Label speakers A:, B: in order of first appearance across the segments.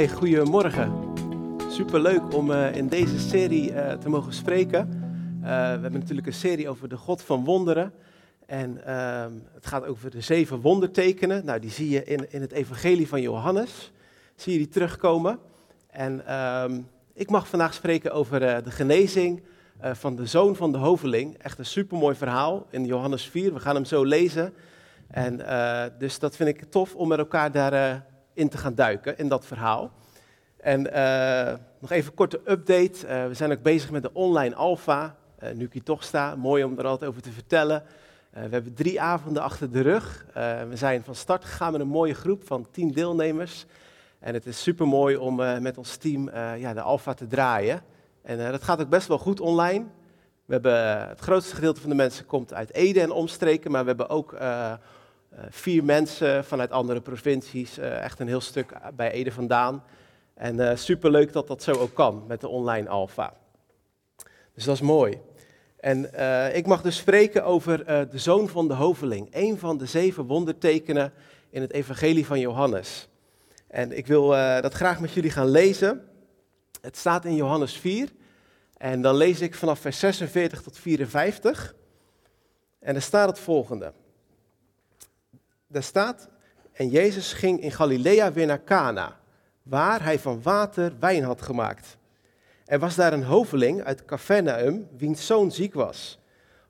A: Hey, goedemorgen. Superleuk om uh, in deze serie uh, te mogen spreken. Uh, we hebben natuurlijk een serie over de God van wonderen. En ehm, het gaat over de zeven wondertekenen. Nou, die zie je in, in het evangelie van Johannes. Zie je die terugkomen. En ehm, ik mag vandaag spreken over de genezing van de zoon van de hoveling. Echt een supermooi verhaal in Johannes 4. We gaan hem zo lezen. En dus dat vind ik tof om met elkaar daar in te gaan duiken, in dat verhaal. En uh, nog even een korte update. Uh, we zijn ook bezig met de online alfa. Uh, nu ik hier toch sta, mooi om er altijd over te vertellen. we hebben drie avonden achter de rug. we zijn van start gegaan met een mooie groep van tien deelnemers. En het is super mooi om met ons team ja, de alfa te draaien. En dat gaat ook best wel goed online. We hebben, het grootste gedeelte van de mensen komt uit Ede en omstreken, maar we hebben ook eh, vier mensen vanuit andere provincies, eh, echt een heel stuk bij Ede vandaan. En uh, superleuk dat dat zo ook kan met de online alfa. Dus dat is mooi. En ik mag dus spreken over de zoon van de hoveling, een van de zeven wondertekenen in het evangelie van Johannes. En ik wil dat graag met jullie gaan lezen. Het staat in Johannes 4 en dan lees ik vanaf vers 46 tot 54. En er staat het volgende daar staat, en Jezus ging in Galilea weer naar Cana, waar hij van water wijn had gemaakt. Er was daar een hoveling uit Capernaum, wiens zoon ziek was.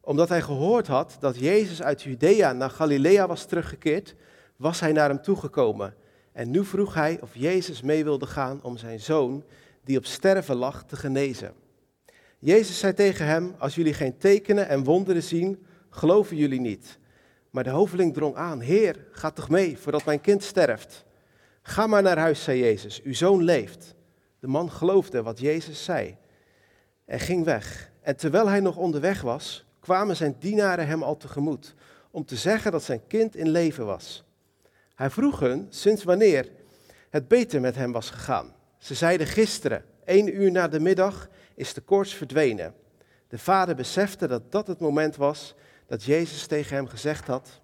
A: Omdat hij gehoord had dat Jezus uit Judea naar Galilea was teruggekeerd, was hij naar hem toegekomen. En nu vroeg hij of Jezus mee wilde gaan om zijn zoon, die op sterven lag, te genezen. Jezus zei tegen hem, als jullie geen tekenen en wonderen zien, geloven jullie niet. Maar de hoveling drong aan, Heer, ga toch mee voordat mijn kind sterft. Ga maar naar huis, zei Jezus, uw zoon leeft. De man geloofde wat Jezus zei en ging weg. En terwijl hij nog onderweg was, kwamen zijn dienaren hem al tegemoet om te zeggen dat zijn kind in leven was. Hij vroeg hun sinds wanneer het beter met hem was gegaan. Ze zeiden gisteren, één uur na de middag, is de koorts verdwenen. De vader besefte dat dat het moment was dat Jezus tegen hem gezegd had,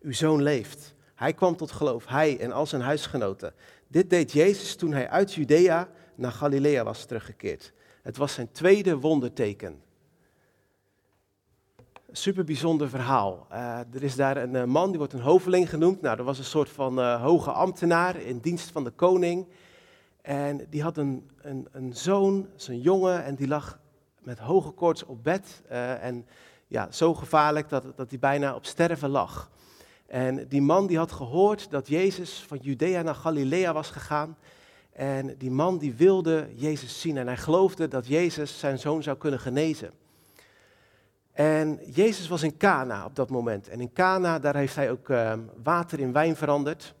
A: uw zoon leeft. Hij kwam tot geloof, hij en al zijn huisgenoten. Dit deed Jezus toen hij uit Judea naar Galilea was teruggekeerd. Het was zijn tweede wonderteken. Super bijzonder verhaal. Uh, er is daar een uh, man, die wordt een hoveling genoemd. Nou, dat was een soort van uh, hoge ambtenaar in dienst van de koning. En die had een, een, een zoon, zijn jongen, en die lag met hoge koorts op bed. Uh, en ja, zo gevaarlijk dat, dat hij bijna op sterven lag. En die man die had gehoord dat Jezus van Judea naar Galilea was gegaan. En die man die wilde Jezus zien en hij geloofde dat Jezus zijn zoon zou kunnen genezen. En Jezus was in Cana op dat moment. En in Cana, daar heeft hij ook uh, water in wijn veranderd.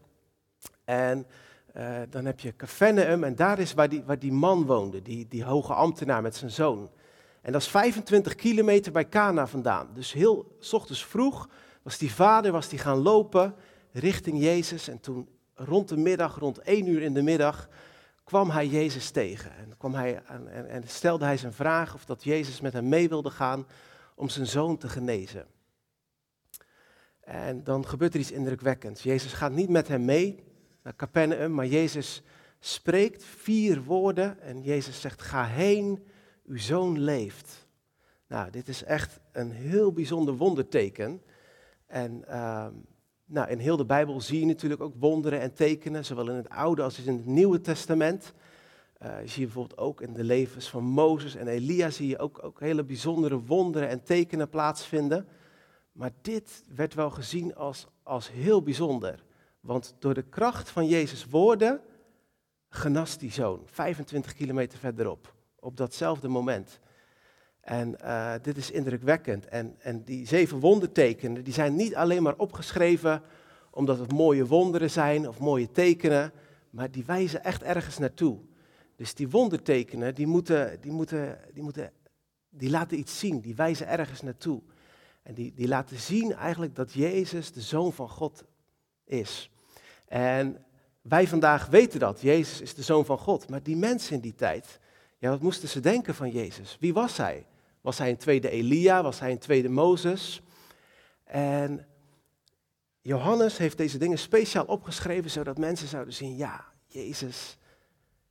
A: En uh, dan heb je Capernaum en daar is waar die, waar die man woonde, die, die hoge ambtenaar met zijn zoon. En dat is 25 kilometer bij Cana vandaan. Dus heel s ochtends vroeg was die vader was die gaan lopen richting Jezus. En toen rond de middag, rond 1 uur in de middag, kwam hij Jezus tegen. En, kwam hij, en, en stelde hij zijn vraag of dat Jezus met hem mee wilde gaan om zijn zoon te genezen. En dan gebeurt er iets indrukwekkends. Jezus gaat niet met hem mee naar Capernaum, maar Jezus spreekt vier woorden en Jezus zegt: Ga heen uw zoon leeft. Nou, dit is echt een heel bijzonder wonderteken. En uh, nou, in heel de Bijbel zie je natuurlijk ook wonderen en tekenen, zowel in het Oude als in het Nieuwe Testament. Uh, je ziet bijvoorbeeld ook in de levens van Mozes en Elia zie je ook, ook hele bijzondere wonderen en tekenen plaatsvinden. Maar dit werd wel gezien als, als heel bijzonder. Want door de kracht van Jezus' woorden genas die zoon, 25 kilometer verderop op datzelfde moment. En uh, dit is indrukwekkend. En, en die zeven wondertekenen, die zijn niet alleen maar opgeschreven omdat het mooie wonderen zijn of mooie tekenen, maar die wijzen echt ergens naartoe. Dus die wondertekenen, die moeten, die moeten, die moeten, die laten iets zien, die wijzen ergens naartoe. En die, die laten zien eigenlijk dat Jezus de Zoon van God is. En wij vandaag weten dat, Jezus is de Zoon van God. Maar die mensen in die tijd, ja, wat moesten ze denken van Jezus? Wie was hij? Was hij een tweede Elia? Was hij een tweede Mozes? En Johannes heeft deze dingen speciaal opgeschreven, zodat mensen zouden zien, ja, Jezus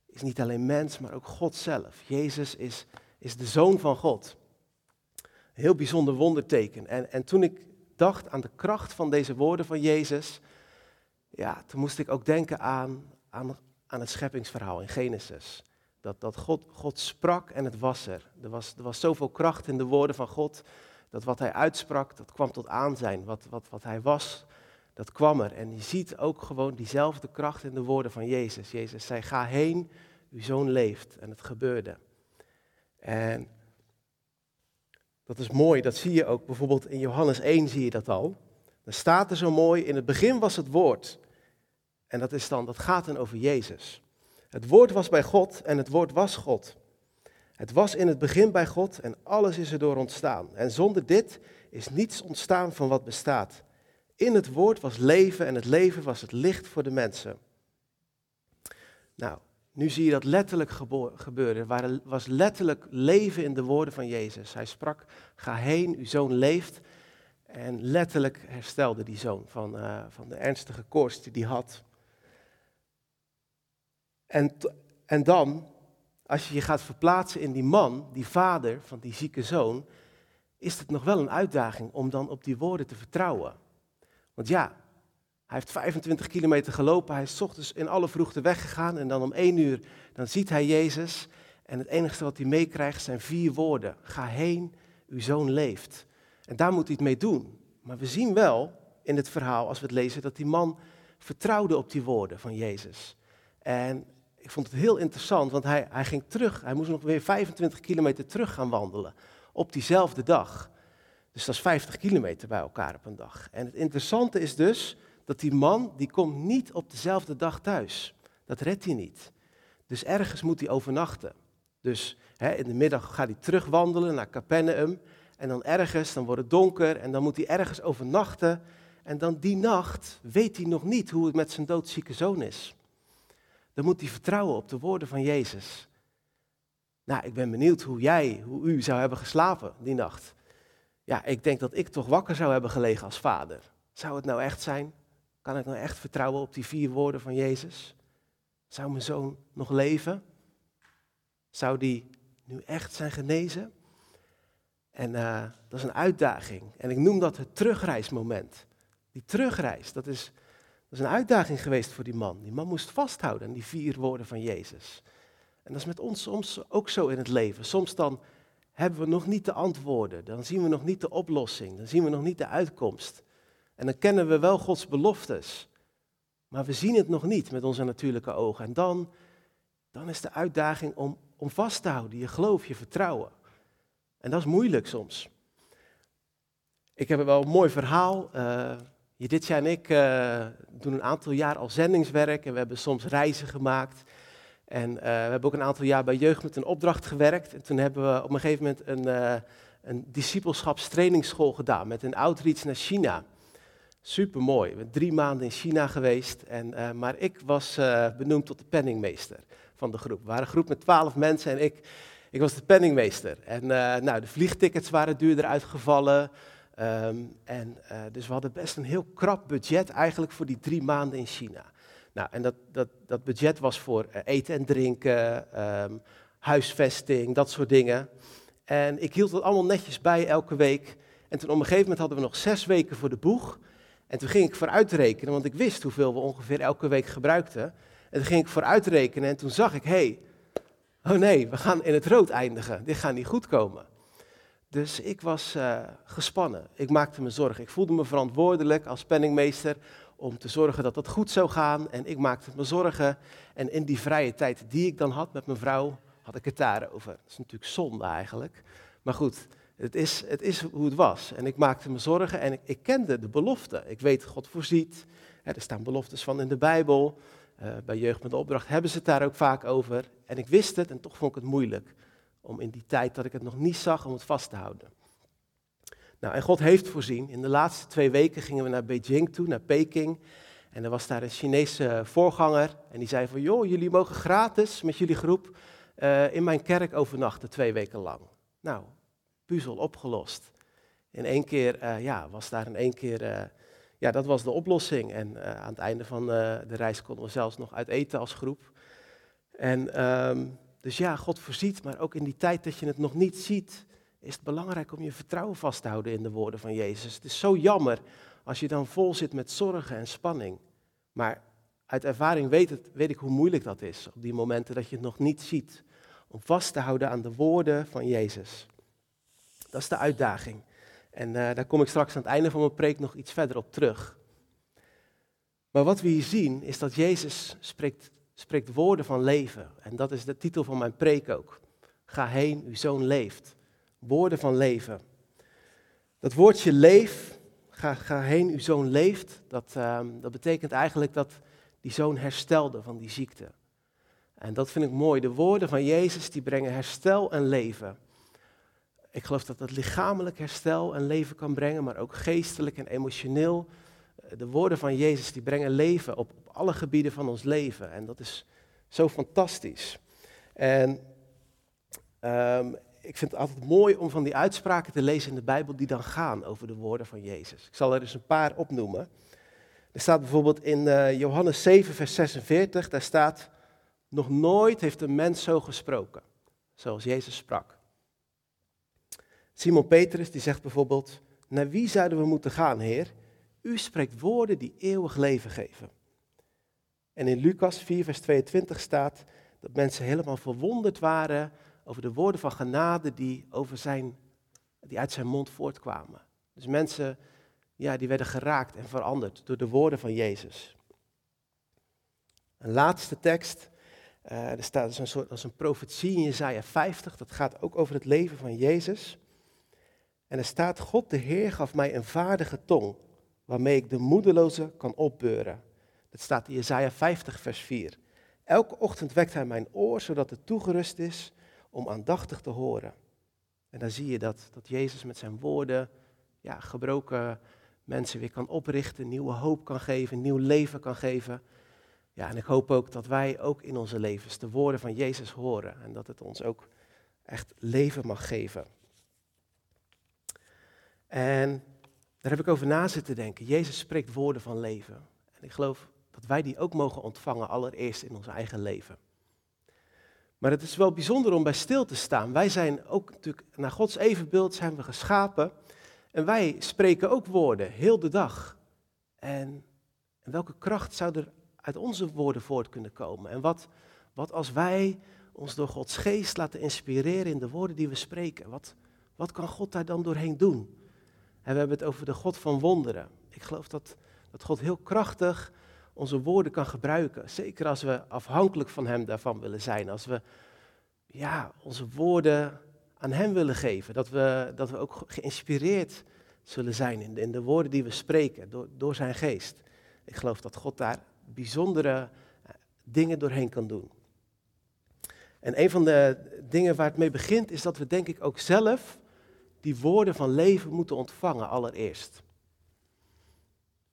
A: is niet alleen mens, maar ook God zelf. Jezus is, is de zoon van God. Een heel bijzonder wonderteken. En, en toen ik dacht aan de kracht van deze woorden van Jezus, ja, toen moest ik ook denken aan, aan, aan het scheppingsverhaal in Genesis. Dat, dat God, God sprak en het was er. Er was, er was zoveel kracht in de woorden van God, dat wat hij uitsprak, dat kwam tot aanzijn. Wat, wat, wat hij was, dat kwam er. En je ziet ook gewoon diezelfde kracht in de woorden van Jezus. Jezus zei, ga heen, uw zoon leeft. En het gebeurde. En dat is mooi, dat zie je ook bijvoorbeeld in Johannes 1 zie je dat al. Dan staat er zo mooi, in het begin was het woord. En dat, is dan, dat gaat dan over Jezus. Het woord was bij God en het woord was God. Het was in het begin bij God en alles is erdoor ontstaan. En zonder dit is niets ontstaan van wat bestaat. In het woord was leven en het leven was het licht voor de mensen. Nou, nu zie je dat letterlijk gebeuren. Er was letterlijk leven in de woorden van Jezus. Hij sprak, ga heen, uw zoon leeft. En letterlijk herstelde die zoon van, uh, van de ernstige koorts die hij had. En, en dan, als je je gaat verplaatsen in die man, die vader van die zieke zoon, is het nog wel een uitdaging om dan op die woorden te vertrouwen. Want ja, hij heeft 25 kilometer gelopen, hij is ochtends in alle vroegte weggegaan en dan om één uur, dan ziet hij Jezus en het enige wat hij meekrijgt zijn vier woorden. Ga heen, uw zoon leeft. En daar moet hij het mee doen. Maar we zien wel in het verhaal, als we het lezen, dat die man vertrouwde op die woorden van Jezus. En ik vond het heel interessant, want hij, hij ging terug, hij moest nog weer 25 kilometer terug gaan wandelen op diezelfde dag. Dus dat is 50 kilometer bij elkaar op een dag. En het interessante is dus dat die man, die komt niet op dezelfde dag thuis. Dat redt hij niet. Dus ergens moet hij overnachten. Dus hè, in de middag gaat hij terugwandelen naar Capernaum. En dan ergens, dan wordt het donker en dan moet hij ergens overnachten. En dan die nacht weet hij nog niet hoe het met zijn doodzieke zoon is. Dan moet hij vertrouwen op de woorden van Jezus. Nou, ik ben benieuwd hoe jij, hoe u zou hebben geslapen die nacht. Ja, ik denk dat ik toch wakker zou hebben gelegen als vader. Zou het nou echt zijn? Kan ik nou echt vertrouwen op die vier woorden van Jezus? Zou mijn zoon nog leven? Zou die nu echt zijn genezen? En uh, dat is een uitdaging. En ik noem dat het terugreismoment. Die terugreis, dat is, dat is een uitdaging geweest voor die man. Die man moest vasthouden aan die vier woorden van Jezus. En dat is met ons soms ook zo in het leven. Soms dan hebben we nog niet de antwoorden, dan zien we nog niet de oplossing, dan zien we nog niet de uitkomst. En dan kennen we wel Gods beloftes, maar we zien het nog niet met onze natuurlijke ogen. En dan, dan is de uitdaging om, om vast te houden, je geloof, je vertrouwen. En dat is moeilijk soms. Ik heb wel een mooi verhaal. Uh, Judithja en ik uh, doen een aantal jaar al zendingswerk en we hebben soms reizen gemaakt. En uh, we hebben ook een aantal jaar bij Jeugd met een opdracht gewerkt. En toen hebben we op een gegeven moment een, uh, een discipelschapstrainingsschool gedaan met een outreach naar China. Super mooi. We zijn drie maanden in China geweest. En, maar ik was benoemd tot de penningmeester van de groep. We waren een groep met twaalf mensen en ik, ik was de penningmeester. En nou, de vliegtickets waren duurder uitgevallen. Um, en, dus we hadden best een heel krap budget eigenlijk voor die drie maanden in China. Nou, en dat, dat, dat budget was voor eh, eten en drinken, ehm, huisvesting, dat soort dingen. En ik hield dat allemaal netjes bij elke week. En toen op een gegeven moment hadden we nog zes weken voor de boeg. En toen ging ik vooruitrekenen, want ik wist hoeveel we ongeveer elke week gebruikten. En toen ging ik vooruitrekenen en toen zag ik, hé, hey, oh nee, we gaan in het rood eindigen. Dit gaat niet goed komen. Dus ik was uh, gespannen. Ik maakte me zorgen. Ik voelde me verantwoordelijk als penningmeester om te zorgen dat het goed zou gaan. En ik maakte me zorgen. En in die vrije tijd die ik dan had met mijn vrouw, had ik het daarover. Dat is natuurlijk zonde eigenlijk. Maar goed, het is, het is hoe het was. En ik maakte me zorgen en ik, ik kende de belofte. Ik weet, God voorziet. er staan beloftes van in de Bijbel. Uh, bij Jeugd met de Opdracht hebben ze het daar ook vaak over. En ik wist het en toch vond ik het moeilijk om in die tijd dat ik het nog niet zag, om het vast te houden. Nou, en God heeft voorzien. In de laatste twee weken gingen we naar Beijing toe, naar Peking. En er was daar een Chinese voorganger. En die zei van, joh, jullie mogen gratis met jullie groep uh, in mijn kerk overnachten twee weken lang. Nou, puzzel opgelost. In één keer, uh, ja, was daar in één keer, uh, ja, dat was de oplossing. En eh, aan het einde van de reis konden we zelfs nog uit eten als groep. En ehm, dus ja, God voorziet, maar ook in die tijd dat je het nog niet ziet, is het belangrijk om je vertrouwen vast te houden in de woorden van Jezus. Het is zo jammer als je dan vol zit met zorgen en spanning. Maar uit ervaring weet, het, weet ik hoe moeilijk dat is op die momenten dat je het nog niet ziet. Om vast te houden aan de woorden van Jezus. Dat is de uitdaging. En uh, daar kom ik straks aan het einde van mijn preek nog iets verder op terug. Maar wat we hier zien is dat Jezus spreekt, spreekt woorden van leven. En dat is de titel van mijn preek ook. Ga heen, uw zoon leeft. Woorden van leven. Dat woordje leef, ga, ga heen, uw zoon leeft, dat, uh, dat betekent eigenlijk dat die zoon herstelde van die ziekte. En dat vind ik mooi. De woorden van Jezus die brengen herstel en leven. Ik geloof dat dat lichamelijk herstel en leven kan brengen, maar ook geestelijk en emotioneel. De woorden van Jezus die brengen leven op, op alle gebieden van ons leven. En dat is zo fantastisch. En um, ik vind het altijd mooi om van die uitspraken te lezen in de Bijbel die dan gaan over de woorden van Jezus. Ik zal er eens een paar opnoemen. Er staat bijvoorbeeld in uh, Johannes 7, vers 46, daar staat, nog nooit heeft een mens zo gesproken, zoals Jezus sprak. Simon Petrus die zegt bijvoorbeeld, naar wie zouden we moeten gaan, Heer? U spreekt woorden die eeuwig leven geven. En in Lucas 4, vers 22 staat dat mensen helemaal verwonderd waren over de woorden van genade die, over zijn, die uit zijn mond voortkwamen. Dus mensen ja, die werden geraakt en veranderd door de woorden van Jezus. Een laatste tekst, uh, er staat dus een soort als een profetie in Jezaja 50, dat gaat ook over het leven van Jezus. En er staat, God de Heer gaf mij een vaardige tong, waarmee ik de moedeloze kan opbeuren. Dat staat in Jezaja 50, vers 4. Elke ochtend wekt hij mijn oor, zodat het toegerust is om aandachtig te horen. En dan zie je dat, dat Jezus met zijn woorden ja, gebroken mensen weer kan oprichten, nieuwe hoop kan geven, nieuw leven kan geven. Ja, en ik hoop ook dat wij ook in onze levens de woorden van Jezus horen en dat het ons ook echt leven mag geven. En daar heb ik over na zitten denken. Jezus spreekt woorden van leven. En ik geloof dat wij die ook mogen ontvangen, allereerst in ons eigen leven. Maar het is wel bijzonder om bij stil te staan. Wij zijn ook natuurlijk, naar Gods evenbeeld zijn we geschapen. En wij spreken ook woorden, heel de dag. En, en welke kracht zou er uit onze woorden voort kunnen komen? En wat, wat als wij ons door Gods geest laten inspireren in de woorden die we spreken? Wat, wat kan God daar dan doorheen doen? En we hebben het over de God van wonderen. Ik geloof dat, dat God heel krachtig onze woorden kan gebruiken. Zeker als we afhankelijk van Hem daarvan willen zijn. Als we ja, onze woorden aan Hem willen geven. Dat we, dat we ook geïnspireerd zullen zijn in de, in de woorden die we spreken door, door Zijn geest. Ik geloof dat God daar bijzondere eh, dingen doorheen kan doen. En een van de dingen waar het mee begint is dat we denk ik ook zelf die woorden van leven moeten ontvangen allereerst.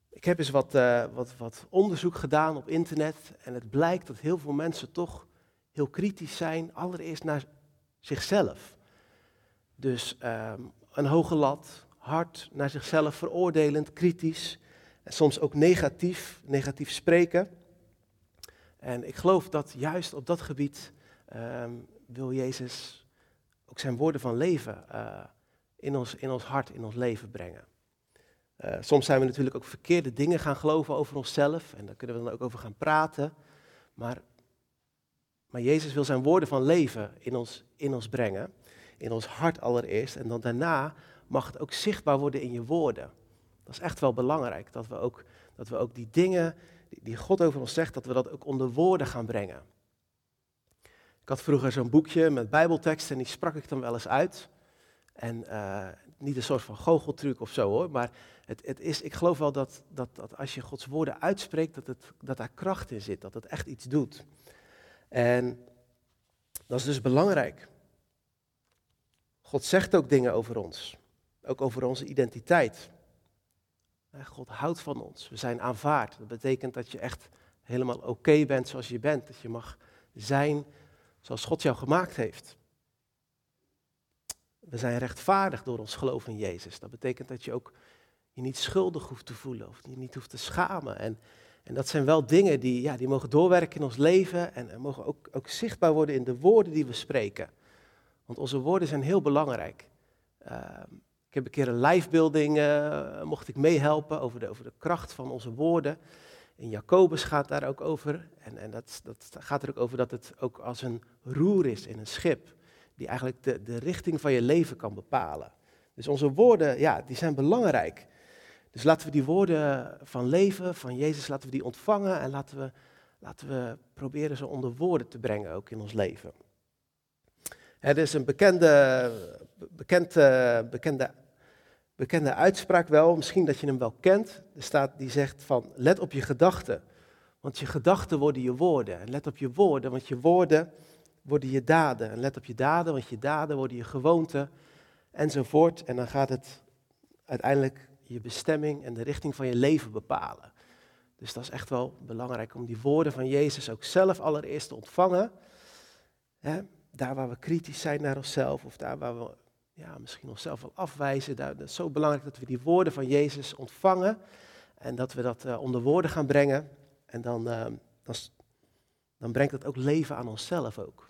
A: Ik heb eens wat, uh, wat, wat onderzoek gedaan op internet en het blijkt dat heel veel mensen toch heel kritisch zijn, allereerst naar zichzelf. Dus um, een hoge lat, hard naar zichzelf, veroordelend, kritisch en soms ook negatief, negatief spreken. En ik geloof dat juist op dat gebied um, wil Jezus ook zijn woorden van leven uh, in, ons, in ons hart, in ons leven brengen. Uh, soms zijn we natuurlijk ook verkeerde dingen gaan geloven over onszelf en daar kunnen we dan ook over gaan praten. Maar, maar Jezus wil zijn woorden van leven in ons, in ons brengen, in ons hart allereerst. En dan daarna mag het ook zichtbaar worden in je woorden. Dat is echt wel belangrijk, dat we ook, dat we ook die dingen die, die God over ons zegt, dat we dat ook onder woorden gaan brengen. Ik had vroeger zo'n boekje met bijbelteksten en die sprak ik dan wel eens uit. En uh, niet een soort van goocheltruc of zo hoor, maar het, het is, ik geloof wel dat, dat, dat als je Gods woorden uitspreekt, dat, het, dat daar kracht in zit, dat het echt iets doet. En dat is dus belangrijk. God zegt ook dingen over ons, ook over onze identiteit. God houdt van ons, we zijn aanvaard. Dat betekent dat je echt helemaal oké bent zoals je bent, dat je mag zijn zoals God jou gemaakt heeft. We zijn rechtvaardig door ons geloof in Jezus. Dat betekent dat je ook je niet schuldig hoeft te voelen of je niet hoeft te schamen. En, en dat zijn wel dingen die, ja, die mogen doorwerken in ons leven en, en mogen ook, ook zichtbaar worden in de woorden die we spreken. Want onze woorden zijn heel belangrijk. Ehm, ik heb een keer een lijfbeelding, uh, mocht ik meehelpen over de, over de kracht van onze woorden. In Jacobus gaat daar ook over. En, en dat, dat gaat er ook over dat het ook als een roer is in een schip. Die eigenlijk de, de richting van je leven kan bepalen. Dus onze woorden, ja, die zijn belangrijk. Dus laten we die woorden van leven, van Jezus, laten we die ontvangen. En laten we, laten we proberen ze onder woorden te brengen ook in ons leven. Er is een bekende, bekende, bekende bekende uitspraak wel, misschien dat je hem wel kent. Er staat, die zegt van, let op je gedachten, want je gedachten worden je woorden. En let op je woorden, want je woorden worden je daden. En let op je daden, want je daden worden je gewoonten, enzovoort. En dan gaat het uiteindelijk je bestemming en de richting van je leven bepalen. Dus dat is echt wel belangrijk om die woorden van Jezus ook zelf allereerst te ontvangen. Hè? Daar waar we kritisch zijn naar onszelf of daar waar we ja, misschien onszelf wel afwijzen. Dat is zo belangrijk dat we die woorden van Jezus ontvangen en dat we dat uh, onder woorden gaan brengen. En dan, uh, dan, dan, brengt het ook leven aan onszelf ook.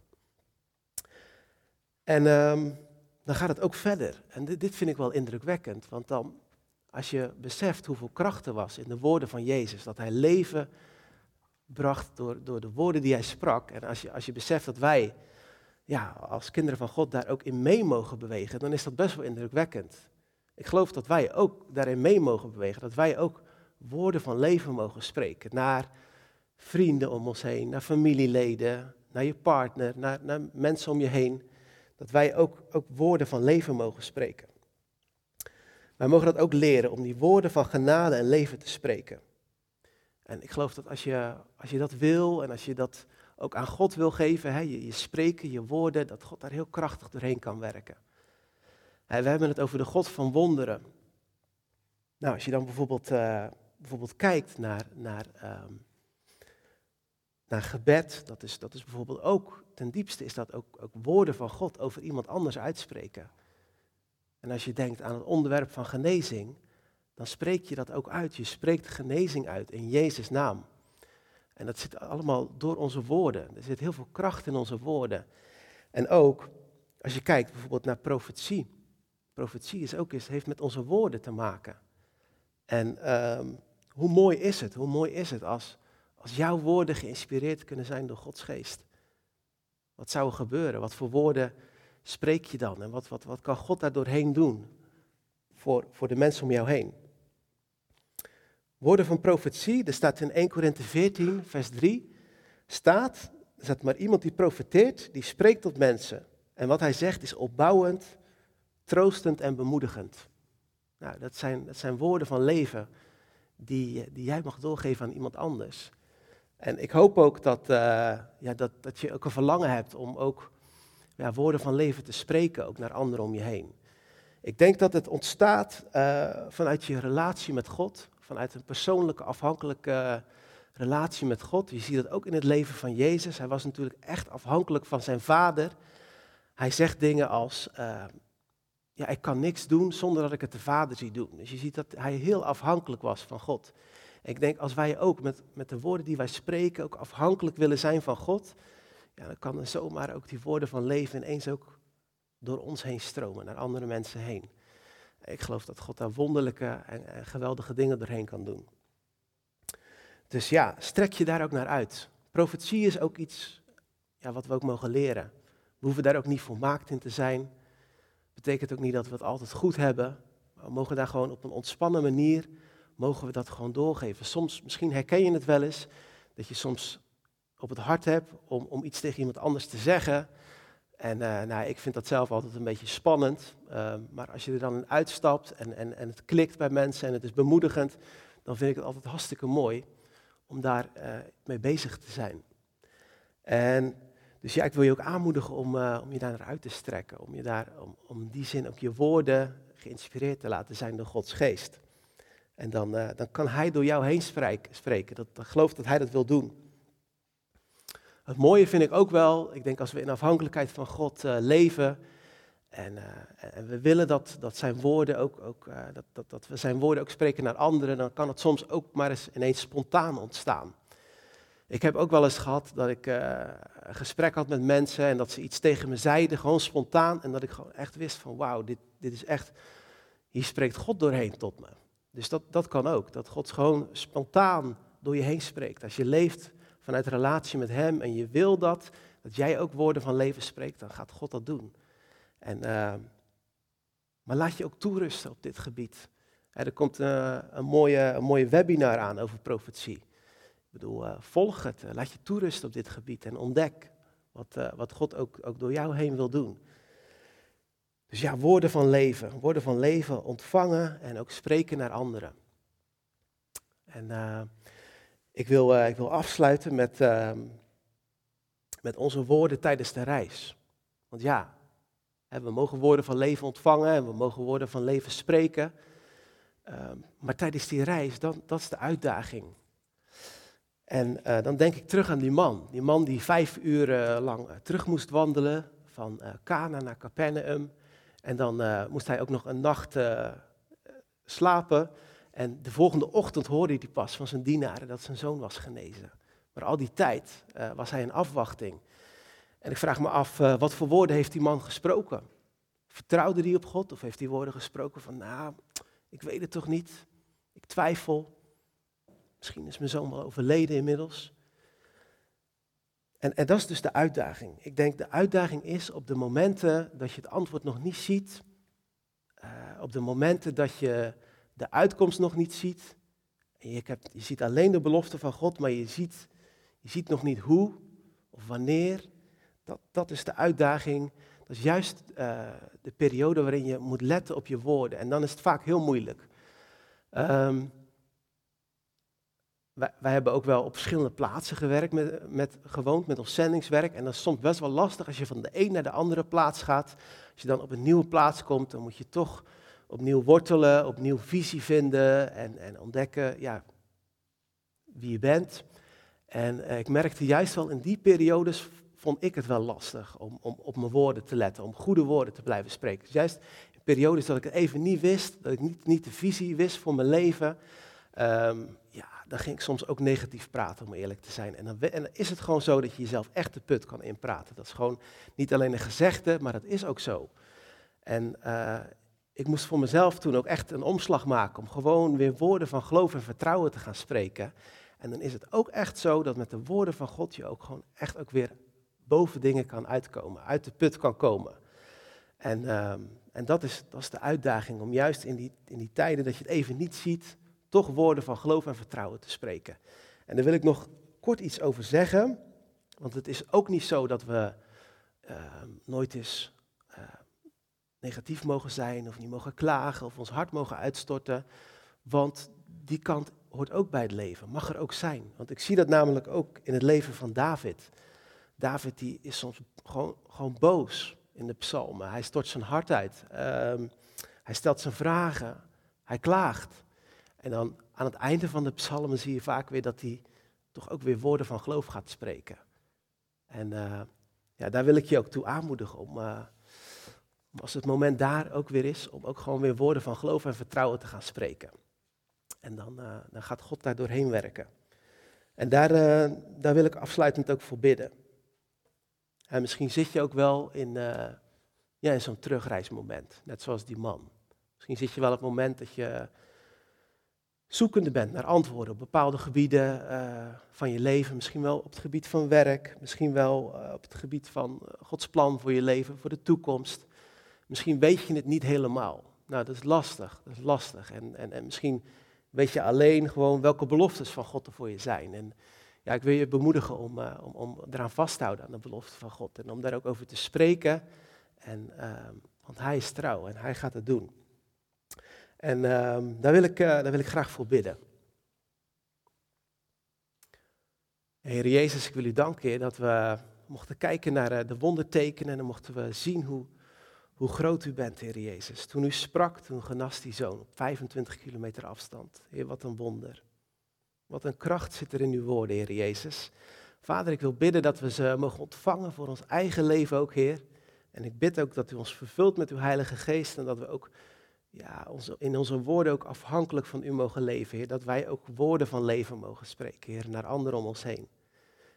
A: En um, dan gaat het ook verder. En dit, dit vind ik wel indrukwekkend, want dan, als je beseft hoeveel kracht er was in de woorden van Jezus, dat hij leven bracht door, door de woorden die hij sprak. En als je, als je beseft dat wij ja, als kinderen van God daar ook in mee mogen bewegen, dan is dat best wel indrukwekkend. Ik geloof dat wij ook daarin mee mogen bewegen, dat wij ook woorden van leven mogen spreken naar vrienden om ons heen, naar familieleden, naar je partner, naar, naar mensen om je heen. Dat wij ook, ook woorden van leven mogen spreken. Wij mogen dat ook leren om die woorden van genade en leven te spreken. En ik geloof dat als je, als je dat wil en als je dat ook aan God wil geven, hè, je, spreken, je woorden, dat God daar heel krachtig doorheen kan werken. We hebben het over de God van wonderen. Nou, als je dan bijvoorbeeld, uh, bijvoorbeeld kijkt naar, naar, um, naar gebed, dat is, dat is bijvoorbeeld ook, ten diepste is dat ook, ook woorden van God over iemand anders uitspreken. En als je denkt aan het onderwerp van genezing, dan spreek je dat ook uit. Je spreekt genezing uit in Jezus' naam. En dat zit allemaal door onze woorden. Er zit heel veel kracht in onze woorden. En ook als je kijkt bijvoorbeeld naar profetie. Profetie is ook eens, heeft met onze woorden te maken. En um, hoe mooi is het, hoe mooi is het als, als jouw woorden geïnspireerd kunnen zijn door Gods geest. Wat zou er gebeuren? Wat voor woorden spreek je dan? En wat, wat, wat kan God daar doorheen doen voor, voor de mensen om jou heen? Woorden van profetie, er staat in 1 Korinthe 14, vers 3, staat, er staat maar iemand die profeteert, die spreekt tot mensen. En wat hij zegt is opbouwend, troostend en bemoedigend. Nou, dat zijn, dat zijn woorden van leven die, die jij mag doorgeven aan iemand anders. En ik hoop ook dat, uh, ja, dat, dat je ook een verlangen hebt om ook ja, woorden van leven te spreken, ook naar anderen om je heen. Ik denk dat het ontstaat uh, vanuit je relatie met God, vanuit een persoonlijke, afhankelijke relatie met God. Je ziet dat ook in het leven van Jezus. Hij was natuurlijk echt afhankelijk van zijn vader. Hij zegt dingen als, ja, ik kan niks doen zonder dat ik het de vader zie doen. Dus je ziet dat hij heel afhankelijk was van God. Ik denk als wij ook met, met de woorden die wij spreken ook afhankelijk willen zijn van God, ja, dan kan er zomaar ook die woorden van leven ineens ook door ons heen stromen, naar andere mensen heen. Ik geloof dat God daar wonderlijke en, geweldige dingen doorheen kan doen. Dus ja, strek je daar ook naar uit. Profetie is ook iets ja, wat we ook mogen leren. We hoeven daar ook niet volmaakt in te zijn. Betekent ook niet dat we het altijd goed hebben. we mogen daar gewoon op een ontspannen manier, mogen we dat gewoon doorgeven. Soms, misschien herken je het wel eens, dat je soms op het hart hebt om, om iets tegen iemand anders te zeggen. En uh, nou, ik vind dat zelf altijd een beetje spannend. Uh, maar als je er dan uitstapt en, en, en het klikt bij mensen en het is bemoedigend, dan vind ik het altijd hartstikke mooi om daar uh, mee bezig te zijn. En dus ja, ik wil je ook aanmoedigen om, om je daar naar uit te strekken. Om je daar, om, om die zin ook je woorden geïnspireerd te laten zijn door Gods geest. En dan, dan kan Hij door jou heen spreken. Dat, dat geloof dat Hij dat wil doen. Het mooie vind ik ook wel, ik denk als we in afhankelijkheid van God uh, leven En, eh, en, we willen dat, dat zijn woorden ook, ook dat, dat, dat we zijn woorden ook spreken naar anderen. Dan kan het soms ook maar eens ineens spontaan ontstaan. Ik heb ook wel eens gehad dat ik een gesprek had met mensen en dat ze iets tegen me zeiden, gewoon spontaan. En dat ik gewoon echt wist van wauw, dit, dit is echt, hier spreekt God doorheen tot me. Dus dat, dat kan ook, dat God gewoon spontaan door je heen spreekt. Als je leeft vanuit relatie met Hem en je wil dat, dat jij ook woorden van leven spreekt, dan gaat God dat doen. En, uh, maar laat je ook toerusten op dit gebied. er komt uh, een, mooie, een mooie webinar aan over profetie. Ik bedoel, uh, volg het, laat je toerusten op dit gebied en ontdek wat, wat God ook, ook door jou heen wil doen. Dus ja, woorden van leven, woorden van leven ontvangen en ook spreken naar anderen. En ik, wil, ik wil afsluiten met, ehm, met onze woorden tijdens de reis. Want ja, we mogen woorden van leven ontvangen en we mogen woorden van leven spreken. Ehm, maar tijdens die reis, dan, dat is de uitdaging. En uh, dan denk ik terug aan die man. Die man die vijf uur lang terug moest wandelen van Cana naar Capernaum. En dan moest hij ook nog een nacht slapen. En de volgende ochtend hoorde hij pas van zijn dienaren dat zijn zoon was genezen. Maar al die tijd was hij in afwachting. En ik vraag me af, wat voor woorden heeft die man gesproken? Vertrouwde hij op God of heeft hij woorden gesproken van, nou, ik weet het toch niet, ik twijfel. Misschien is mijn zoon wel overleden inmiddels. En, dat is dus de uitdaging. Ik denk de uitdaging is op de momenten dat je het antwoord nog niet ziet, uh, op de momenten dat je de uitkomst nog niet ziet. En je, hebt, je ziet alleen de belofte van God, maar je ziet, je ziet nog niet hoe of wanneer dat, dat is de uitdaging. Dat is juist uh, de periode waarin je moet letten op je woorden. En dan is het vaak heel moeilijk. Um, wij, hebben ook wel op verschillende plaatsen gewerkt, met, gewoond met ons zendingswerk. En dat is soms best wel lastig als je van de een naar de andere plaats gaat. Als je dan op een nieuwe plaats komt, dan moet je toch opnieuw wortelen, opnieuw visie vinden en, en ontdekken ja, wie je bent. En uh, ik merkte juist wel in die periodes vond ik het wel lastig om, om op mijn woorden te letten, om goede woorden te blijven spreken. Dus juist in periodes dat ik het even niet wist, dat ik niet, de visie wist voor mijn leven, ja, dan ging ik soms ook negatief praten, om eerlijk te zijn. En dan, en is het gewoon zo dat je jezelf echt de put kan inpraten. Dat is gewoon niet alleen een gezegde, maar dat is ook zo. En uh, ik moest voor mezelf toen ook echt een omslag maken om gewoon weer woorden van geloof en vertrouwen te gaan spreken. En dan is het ook echt zo dat met de woorden van God je ook gewoon echt ook weer boven dingen kan uitkomen, uit de put kan komen. En, uh, en dat, is, dat is de uitdaging om juist in die, in die tijden dat je het even niet ziet, toch woorden van geloof en vertrouwen te spreken. En daar wil ik nog kort iets over zeggen, want het is ook niet zo dat we uh, nooit eens uh, negatief mogen zijn of niet mogen klagen of ons hart mogen uitstorten, want die kant hoort ook bij het leven, mag er ook zijn. Want ik zie dat namelijk ook in het leven van David. David die is soms gewoon, gewoon boos in de psalmen. Hij stort zijn hart uit. Um, hij stelt zijn vragen. Hij klaagt. En dan aan het einde van de psalmen zie je vaak weer dat hij toch ook weer woorden van geloof gaat spreken. En uh, ja, daar wil ik je ook toe aanmoedigen om, uh, om, als het moment daar ook weer is, om ook gewoon weer woorden van geloof en vertrouwen te gaan spreken. En dan, uh, dan gaat God daar doorheen werken. En daar, daar wil ik afsluitend ook voor bidden. En misschien zit je ook wel in, ja, in zo'n terugreismoment, net zoals die man. Misschien zit je wel op het moment dat je zoekende bent naar antwoorden op bepaalde gebieden uh, van je leven. Misschien wel op het gebied van werk, misschien wel uh, op het gebied van Gods plan voor je leven, voor de toekomst. Misschien weet je het niet helemaal. Nou, dat is lastig, dat is lastig. En, en, en misschien weet je alleen gewoon welke beloftes van God er voor je zijn. En ja, ik wil je bemoedigen om, om, om eraan vast te houden aan de belofte van God. En om daar ook over te spreken. En, uh, want hij is trouw en hij gaat het doen. En uh, daar, wil ik, uh, daar wil ik graag voor bidden. Heer Jezus, ik wil u danken dat we mochten kijken naar eh, de wondertekenen. En mochten we zien hoe, hoe groot u bent, Heer Jezus. Toen u sprak, toen genas die zoon op 25 kilometer afstand. Heer, wat een wonder. Wat een kracht zit er in uw woorden, Heer Jezus. Vader, ik wil bidden dat we ze mogen ontvangen voor ons eigen leven ook, Heer. En ik bid ook dat u ons vervult met uw Heilige Geest en dat we ook ja, in onze woorden ook afhankelijk van u mogen leven, Heer. Dat wij ook woorden van leven mogen spreken, Heer, naar anderen om ons heen.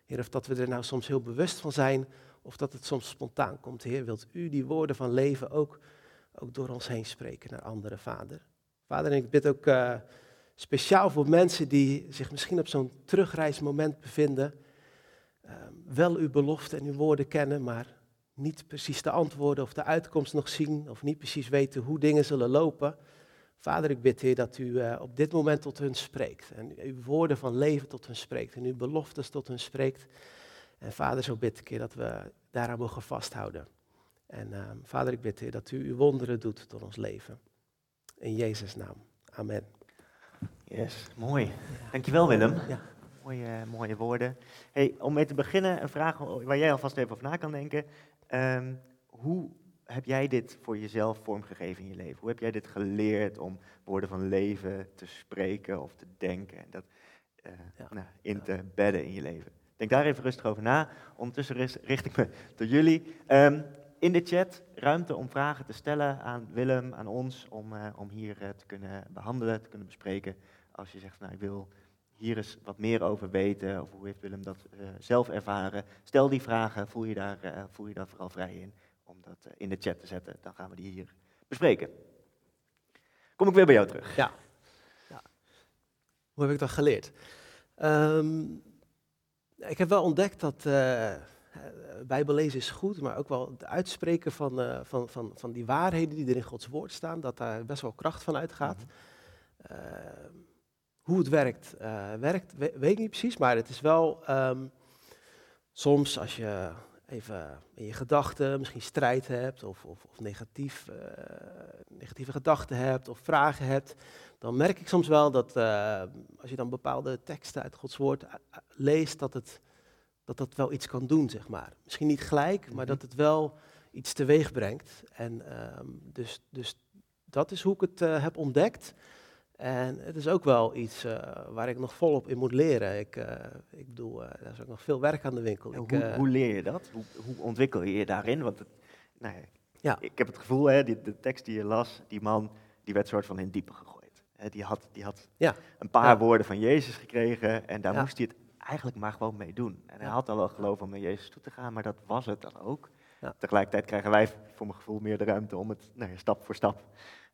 A: Heer, of dat we er nou soms heel bewust van zijn, of dat het soms spontaan komt. Heer, wilt u die woorden van leven ook, ook door ons heen spreken naar anderen, Vader? Vader, en ik bid ook uh, speciaal voor mensen die zich misschien op zo'n terugreismoment bevinden. Uh, wel uw belofte en uw woorden kennen, maar niet precies de antwoorden of de uitkomst nog zien, of niet precies weten hoe dingen zullen lopen. Vader, ik bid, Heer, dat u uh, op dit moment tot hun spreekt. En uw woorden van leven tot hun spreekt. En uw beloftes tot hun spreekt. En Vader, zo bid ik, Heer, dat we daaraan mogen vasthouden. En uh, Vader, ik bid, Heer, dat u uw wonderen doet tot ons leven. In Jezus' naam. Amen.
B: Yes, mooi. Dankjewel, Willem. Ja. Mooie, mooie woorden. Hey, om mee te beginnen, een vraag waar jij alvast even over na kan denken. Um, hoe heb jij dit voor jezelf vormgegeven in je leven? Hoe heb jij dit geleerd om woorden van leven te spreken of te denken en dat uh, nou, in te bedden in je leven? Denk daar even rustig over na. Ondertussen richt ik me tot jullie. Um, in de chat ruimte om vragen te stellen aan Willem, aan ons, om, uh, om hier uh, te kunnen behandelen, te kunnen bespreken. Als je zegt, nou ik wil hier eens wat meer over weten, of hoe heeft Willem dat uh, zelf ervaren. Stel die vragen, voel je daar, voel je daar vooral vrij in om dat in de chat te zetten. Dan gaan we die hier bespreken. Kom ik weer bij jou terug.
A: Ja. ja. Hoe heb ik dat geleerd? Um, ik heb wel ontdekt dat Bijbellezen is goed, maar ook wel het uitspreken van, van, van, van die waarheden die er in Gods woord staan, dat daar best wel kracht van uitgaat. Mm -hmm. Hoe het werkt, werkt weet, weet ik niet precies, maar het is wel um, soms als je even in je gedachten misschien strijd hebt of, of, of negatief, negatieve gedachten hebt of vragen hebt, dan merk ik soms wel dat als je dan bepaalde teksten uit Gods woord leest, dat het dat dat wel iets kan doen, zeg maar. Misschien niet gelijk, maar mhm. dat het wel iets teweeg brengt. En um, dus, dus dat is hoe ik het heb ontdekt. En het is ook wel iets uh, waar ik nog volop in moet leren. Ik, uh, ik bedoel, er is ook nog veel werk aan de winkel. Ik,
B: hoe, hoe, leer je dat? Hoe, hoe, ontwikkel je je daarin? Want het, nou ja, ja. ik heb het gevoel, hè, die, de tekst die je las, die man, die werd soort van in diepe gegooid. die had, die had ja. een paar woorden van Jezus gekregen en daar moest hij het eigenlijk maar gewoon mee doen. En hij had al wel geloof om naar Jezus toe te gaan, maar dat was het dan ook. Tegelijkertijd krijgen wij voor mijn gevoel meer de ruimte om het nou ja, stap voor stap uh,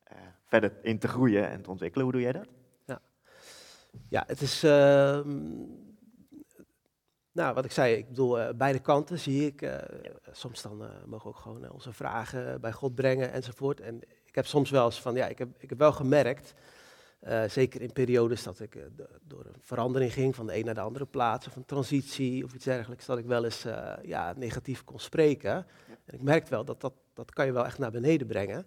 B: verder in te groeien en te ontwikkelen. Hoe doe jij dat?
A: Ja, ja het is. Uh, nou, wat ik zei, ik bedoel, uh, beide kanten zie ik. Uh, soms dan mogen we ook gewoon onze vragen bij God brengen enzovoort. En ik heb soms wel eens van, ja, ik heb, ik heb wel gemerkt zeker in periodes dat ik door een verandering ging van de een naar de andere plaats, of een transitie of iets dergelijks, dat ik wel eens ja, negatief kon spreken. Ja. En ik merkte wel dat, dat dat kan je wel echt naar beneden brengen.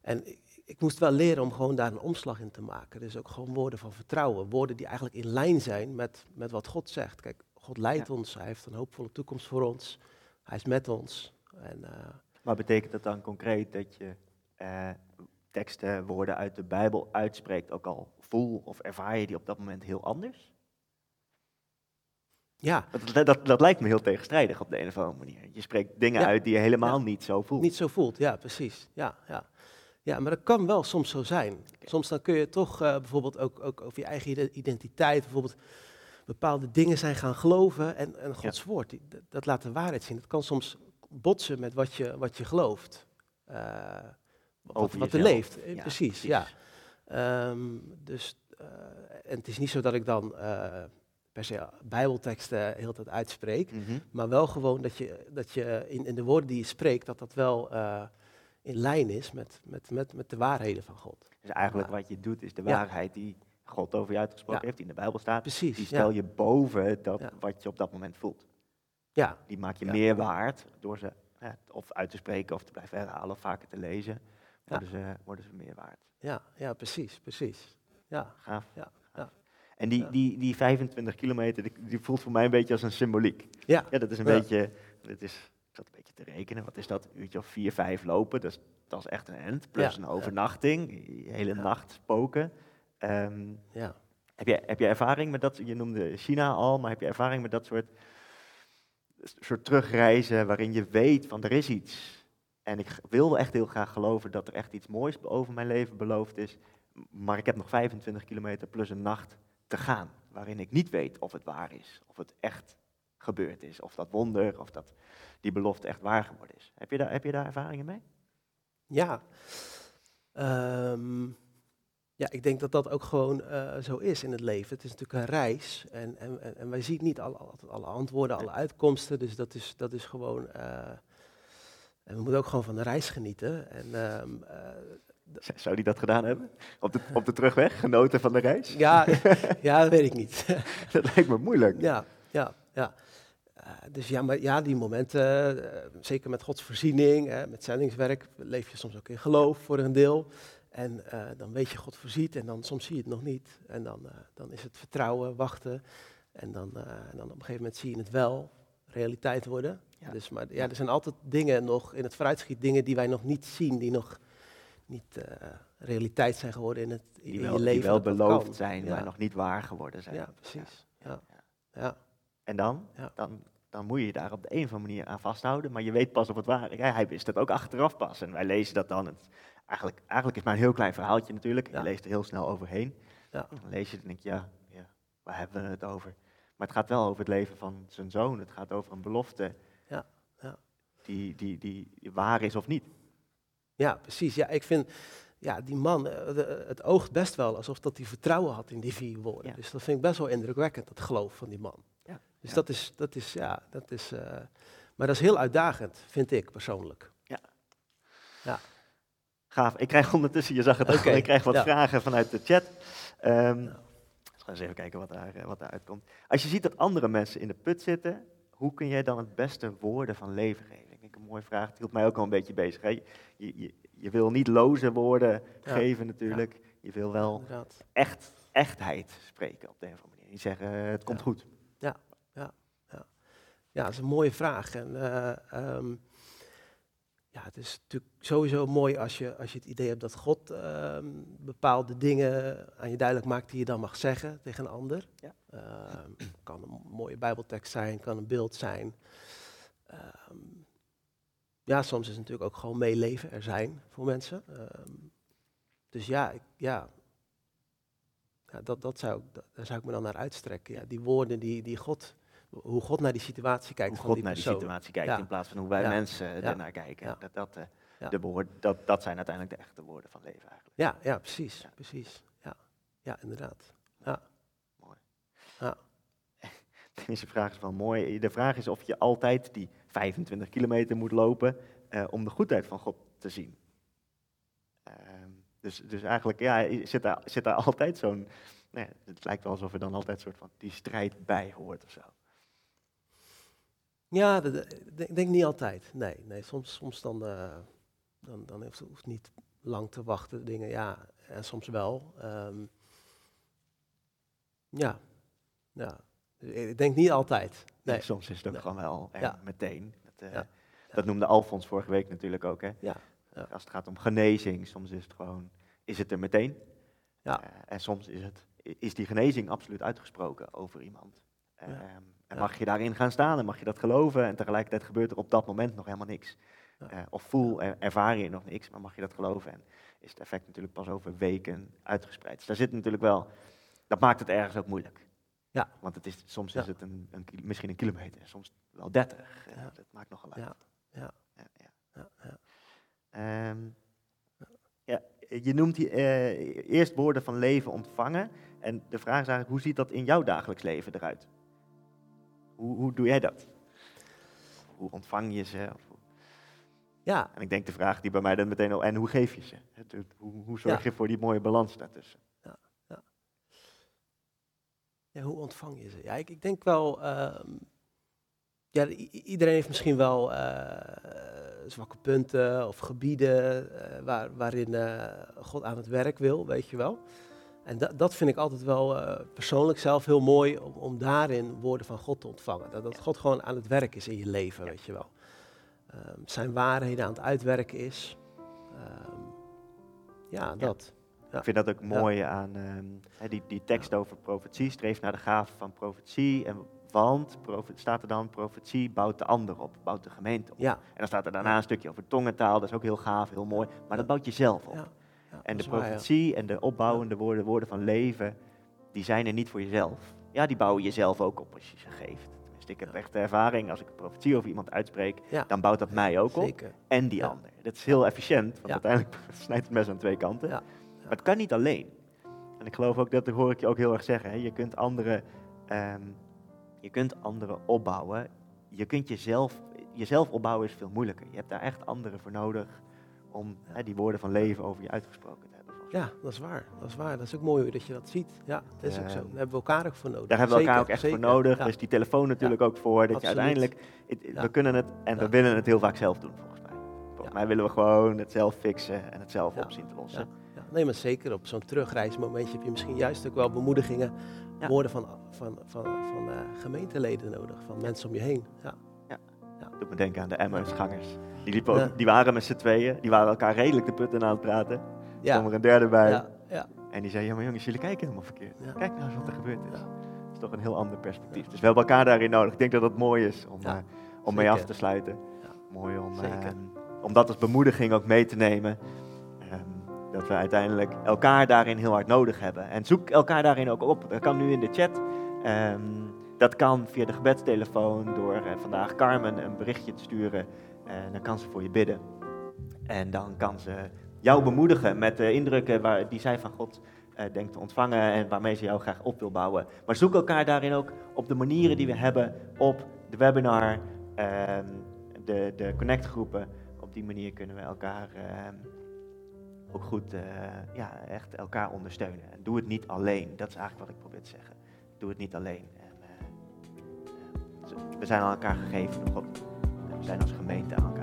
A: En ik, ik, moest wel leren om gewoon daar een omslag in te maken. Dus ook gewoon woorden van vertrouwen, woorden die eigenlijk in lijn zijn met, met wat God zegt. Kijk, God leidt ja. ons, hij heeft een hoopvolle toekomst voor ons, hij is met ons. En,
B: maar betekent dat dan concreet dat je teksten, woorden uit de Bijbel uitspreekt, ook al voel of ervaar je die op dat moment heel anders?
A: Ja.
B: Dat, dat, dat, lijkt me heel tegenstrijdig op de een of andere manier. Je spreekt dingen uit die je helemaal niet zo voelt.
A: Niet zo voelt, ja, precies. Ja, ja. Ja, maar dat kan wel soms zo zijn. Soms dan kun je toch uh, bijvoorbeeld ook, ook over je eigen identiteit, bijvoorbeeld bepaalde dingen zijn gaan geloven en, en Gods ja. woord, die, dat laat de waarheid zien. Dat kan soms botsen met wat je, wat je gelooft. Uh, wat, wat er leeft. Ja, precies, precies, ja. Um, dus, uh, en het is niet zo dat ik dan per se bijbelteksten heel tijd uitspreek, mm -hmm. maar wel gewoon dat je, dat je in, in de woorden die je spreekt, dat dat wel in lijn is met, met, met, met de waarheden van God.
B: Dus eigenlijk wat je doet is de waarheid die God over je uitgesproken ja. heeft, die in de Bijbel staat, Precies, die stel je boven dat wat je op dat moment voelt. Ja. Die maak je meer waard door ze of uit te spreken of te blijven herhalen of vaker te lezen worden, ze, worden ze meer waard.
A: Ja, ja precies, precies. Ja.
B: Gaaf. Ja. En die, die, die 25 kilometer, die, die, voelt voor mij een beetje als een symboliek. Ja. ja dat is een beetje, dat is, ik zat een beetje te rekenen, wat is dat, een uurtje of vier, vijf lopen, dus dat is echt een end. Plus een overnachting, hele nacht spoken. Um, ja. Heb jij, heb jij ervaring met dat, je noemde China al, maar heb je ervaring met dat soort, soort terugreizen waarin je weet van er is iets En ik wilde echt heel graag geloven dat er echt iets moois over mijn leven beloofd is. Maar ik heb nog 25 kilometer plus een nacht te gaan. Waarin ik niet weet of het waar is. Of het echt gebeurd is. Of dat wonder, of dat die belofte echt waar geworden is. Heb je daar, heb je daar ervaringen mee?
A: Ja. Ehm, ja, ik denk dat dat ook gewoon eh, zo is in het leven. Het is natuurlijk een reis. En, en, en wij zien niet alle, alle antwoorden, alle uitkomsten. Dus dat is, dat is gewoon. Uh, en we moeten ook gewoon van de reis genieten. En, um,
B: zou die dat gedaan hebben? Op de, op de terugweg, genoten van de reis?
A: Ja, ja dat weet ik niet.
B: dat lijkt me moeilijk.
A: Ja, ja, ja. Uh, dus ja, maar ja, die momenten, uh, zeker met Gods voorziening, uh, met zendingswerk, leef je soms ook in geloof voor een deel. En dan weet je, God voorziet en dan soms zie je het nog niet. En dan, dan is het vertrouwen, wachten. En dan, dan op een gegeven moment zie je het wel realiteit worden. Ja. Dus, maar ja, er zijn altijd dingen nog in het vooruitschiet, dingen die wij nog niet zien, die nog niet realiteit zijn geworden in, het, in
B: wel,
A: je leven.
B: Die wel beloofd zijn, ja. maar nog niet waar geworden zijn.
A: Ja, precies. Ja. Ja.
B: En dan? dan? Dan moet je je daar op de een of andere manier aan vasthouden, maar je weet pas of het waar is. Hij wist het ook achteraf pas en wij lezen dat dan. Het, eigenlijk, eigenlijk is maar een heel klein verhaaltje natuurlijk. Je leest er heel snel overheen. Dan lees je het en denk je, ja, ja, waar hebben we het over? Maar het gaat wel over het leven van zijn zoon. Het gaat over een belofte
A: ja, ja.
B: Die, die, die waar is of niet.
A: Ja, precies. Ja, ik vind, ja, die man, het oogt best wel alsof dat hij vertrouwen had in die vier woorden. Dus dat vind ik best wel indrukwekkend, dat geloof van die man.
B: Ja.
A: Dus Dat is, dat is, ja, dat is, uh, maar dat is heel uitdagend, vind ik persoonlijk.
B: Ja.
A: Ja.
B: Gaaf. Ik krijg ondertussen, je zag het ook, ik krijg wat
A: ja.
B: vragen vanuit de chat. Um, nou. Ga eens even kijken wat, daar, wat daaruit komt. Als je ziet dat andere mensen in de put zitten, hoe kun jij dan het beste woorden van leven geven? Ik denk een mooie vraag, het hield mij ook al een beetje bezig. Hè? Je, je, je, wil niet loze woorden ja. geven natuurlijk. Ja. Je wil wel echt, echtheid spreken op de een of andere manier. Niet zeggen, het komt
A: ja.
B: goed.
A: Ja, ja, ja. Ja, dat is een mooie vraag. En, uh, um, ja, het is natuurlijk sowieso mooi als je, als je het idee hebt dat God um, bepaalde dingen aan je duidelijk maakt die je dan mag zeggen tegen een ander.
B: Ja.
A: Um, kan een mooie bijbeltekst zijn, kan een beeld zijn. Ja, soms is het natuurlijk ook gewoon meeleven, er zijn voor mensen. dus ja, ik, ja, ja dat, dat zou, dat, daar zou ik me dan naar uitstrekken. Ja, die woorden die, die God hoe God naar die situatie kijkt.
B: Hoe God
A: die
B: naar die situatie kijkt
A: ja.
B: in plaats van hoe wij
A: ja.
B: mensen
A: ja.
B: ernaar kijken. Dat, dat, uh,
A: ja.
B: de dat, dat zijn uiteindelijk de echte woorden van leven eigenlijk.
A: Ja, ja precies. precies. Ja. ja, inderdaad. Ja.
B: Mooi.
A: Ja.
B: Deze vraag is wel mooi. De vraag is of je altijd die 25 kilometer moet lopen uh, om de goedheid van God te zien. Uh, dus, dus eigenlijk ja, zit, daar, zit daar altijd zo'n... Nee, het lijkt wel alsof er dan altijd een soort van die strijd bij hoort of zo.
A: Ja, ik denk niet altijd. Nee, nee soms, soms dan, uh, dan, dan hoeft het niet lang te wachten, dingen, ja, en soms wel. Um, ja, ja, ik denk niet altijd. Nee.
B: soms is het ook
A: nee.
B: gewoon wel
A: ja.
B: meteen. Dat, uh,
A: ja.
B: dat noemde Alfons vorige week natuurlijk ook. Hè?
A: Ja.
B: Als het gaat om genezing, soms is het gewoon, is het er meteen.
A: Ja.
B: Uh, en soms is, het, is die genezing absoluut uitgesproken over iemand.
A: Ja.
B: Um, en mag je daarin gaan staan en mag je dat geloven en tegelijkertijd gebeurt er op dat moment nog helemaal niks.
A: Ja.
B: Uh, of voel, er, ervaar je nog niks, maar mag je dat geloven en is het effect natuurlijk pas over weken uitgespreid. Dus daar zit natuurlijk wel, dat maakt het ergens ook moeilijk.
A: Ja.
B: Want het is, soms ja. is het een, een, misschien een kilometer, soms wel dertig. Uh, dat maakt nogal uit.
A: Ja. Ja.
B: Ja,
A: ja. ja.
B: Um, ja, je noemt hier, uh, eerst woorden van leven ontvangen. En de vraag is eigenlijk, hoe ziet dat in jouw dagelijks leven eruit? Hoe, hoe doe jij dat? Hoe ontvang je ze?
A: Ja.
B: En ik denk de vraag die bij mij dan meteen al, en hoe geef je ze? Hoe, hoe zorg ja. je voor die mooie balans daartussen?
A: Ja, ja. ja hoe ontvang je ze? Ja, ik, ik denk wel, uh, ja, iedereen heeft misschien wel uh, zwakke punten of gebieden uh, waar, waarin uh, God aan het werk wil, weet je wel. En dat, dat vind ik altijd wel uh, persoonlijk zelf heel mooi om, om, daarin woorden van God te ontvangen. Dat, dat God gewoon aan het werk is in je leven, weet je wel. Um, zijn waarheden aan het uitwerken is. Um, ja, dat. Ja.
B: Ik vind dat ook mooi ja. aan um, die, die tekst over profetie. Streef naar de gave van profetie. En want staat er dan, profetie bouwt de ander op, bouwt de gemeente op.
A: Ja.
B: En dan staat er daarna een stukje over tongentaal, dat is ook heel gaaf, heel mooi, maar dat bouwt jezelf op.
A: Ja.
B: En de
A: waar,
B: profetie en de opbouwende woorden, woorden van leven, die zijn er niet voor jezelf. Ja, die bouwen jezelf ook op als je ze geeft. Tenminste, ik heb echt de ervaring, als ik een profetie over iemand uitspreek, dan bouwt dat mij ook op
A: Zeker.
B: en die ander. Dat is heel efficiënt, want uiteindelijk snijdt het mes aan twee kanten.
A: Ja.
B: Maar het kan niet alleen. En ik geloof ook, dat hoor ik je ook heel erg zeggen, hè. je kunt anderen, ehm, je kunt anderen opbouwen. Je kunt jezelf, jezelf opbouwen is veel moeilijker. Je hebt daar echt anderen voor nodig om hè, die woorden van leven over je uitgesproken te hebben.
A: Ja, dat is waar. Dat is waar. Dat is ook mooi dat je dat ziet. Ja, dat is ook zo. Daar hebben we elkaar ook voor nodig.
B: Daar hebben we elkaar ook
A: Zeker,
B: echt voor nodig.
A: Ja.
B: Dus die telefoon natuurlijk ook voor. Dat je uiteindelijk,
A: Ja.
B: we kunnen het en we willen het heel vaak zelf doen volgens mij. Volgens mij willen we gewoon het zelf fixen en het zelf
A: Ja.
B: op zien te lossen.
A: Nee, maar zeker op zo'n terugreismomentje heb je misschien juist ook wel bemoedigingen, woorden van, van, van, van eh, gemeenteleden nodig, van mensen om je heen. Ja,
B: Doet me denken aan de Emmausgangers. Die, liepen ook,
A: Ja.
B: die waren met z'n tweeën. Die waren elkaar redelijk de putten aan het praten. Er
A: ja,
B: kwam er een derde bij.
A: ja, ja,
B: En die zei, ja maar jongens, jullie kijken helemaal verkeerd.
A: Ja.
B: Kijk nou eens wat er gebeurd is.
A: Ja.
B: Dat is toch een heel ander perspectief. Dus we hebben elkaar daarin nodig. Ik denk dat dat mooi is om,
A: Ja,
B: eh, om mee af te sluiten.
A: Ja.
B: Mooi om,
A: Zeker.
B: eh, om dat als bemoediging ook mee te nemen. Ehm, dat we uiteindelijk elkaar daarin heel hard nodig hebben. En zoek elkaar daarin ook op. Dat kan nu in de chat. Ehm, dat kan via de gebedstelefoon door eh, vandaag Carmen een berichtje te sturen. En dan kan ze voor je bidden. En dan kan ze jou bemoedigen met de indrukken waar, die zij van God eh, denkt te ontvangen en waarmee ze jou graag op wil bouwen. Maar zoek elkaar daarin ook op de manieren die we hebben op de webinar, ehm, de, de connectgroepen. Op die manier kunnen we elkaar ehm, ook goed, eh, ja, echt elkaar ondersteunen. En doe het niet alleen. Dat is eigenlijk wat ik probeer te zeggen. Doe het niet alleen. We zijn aan elkaar gegeven we zijn als gemeente aan elkaar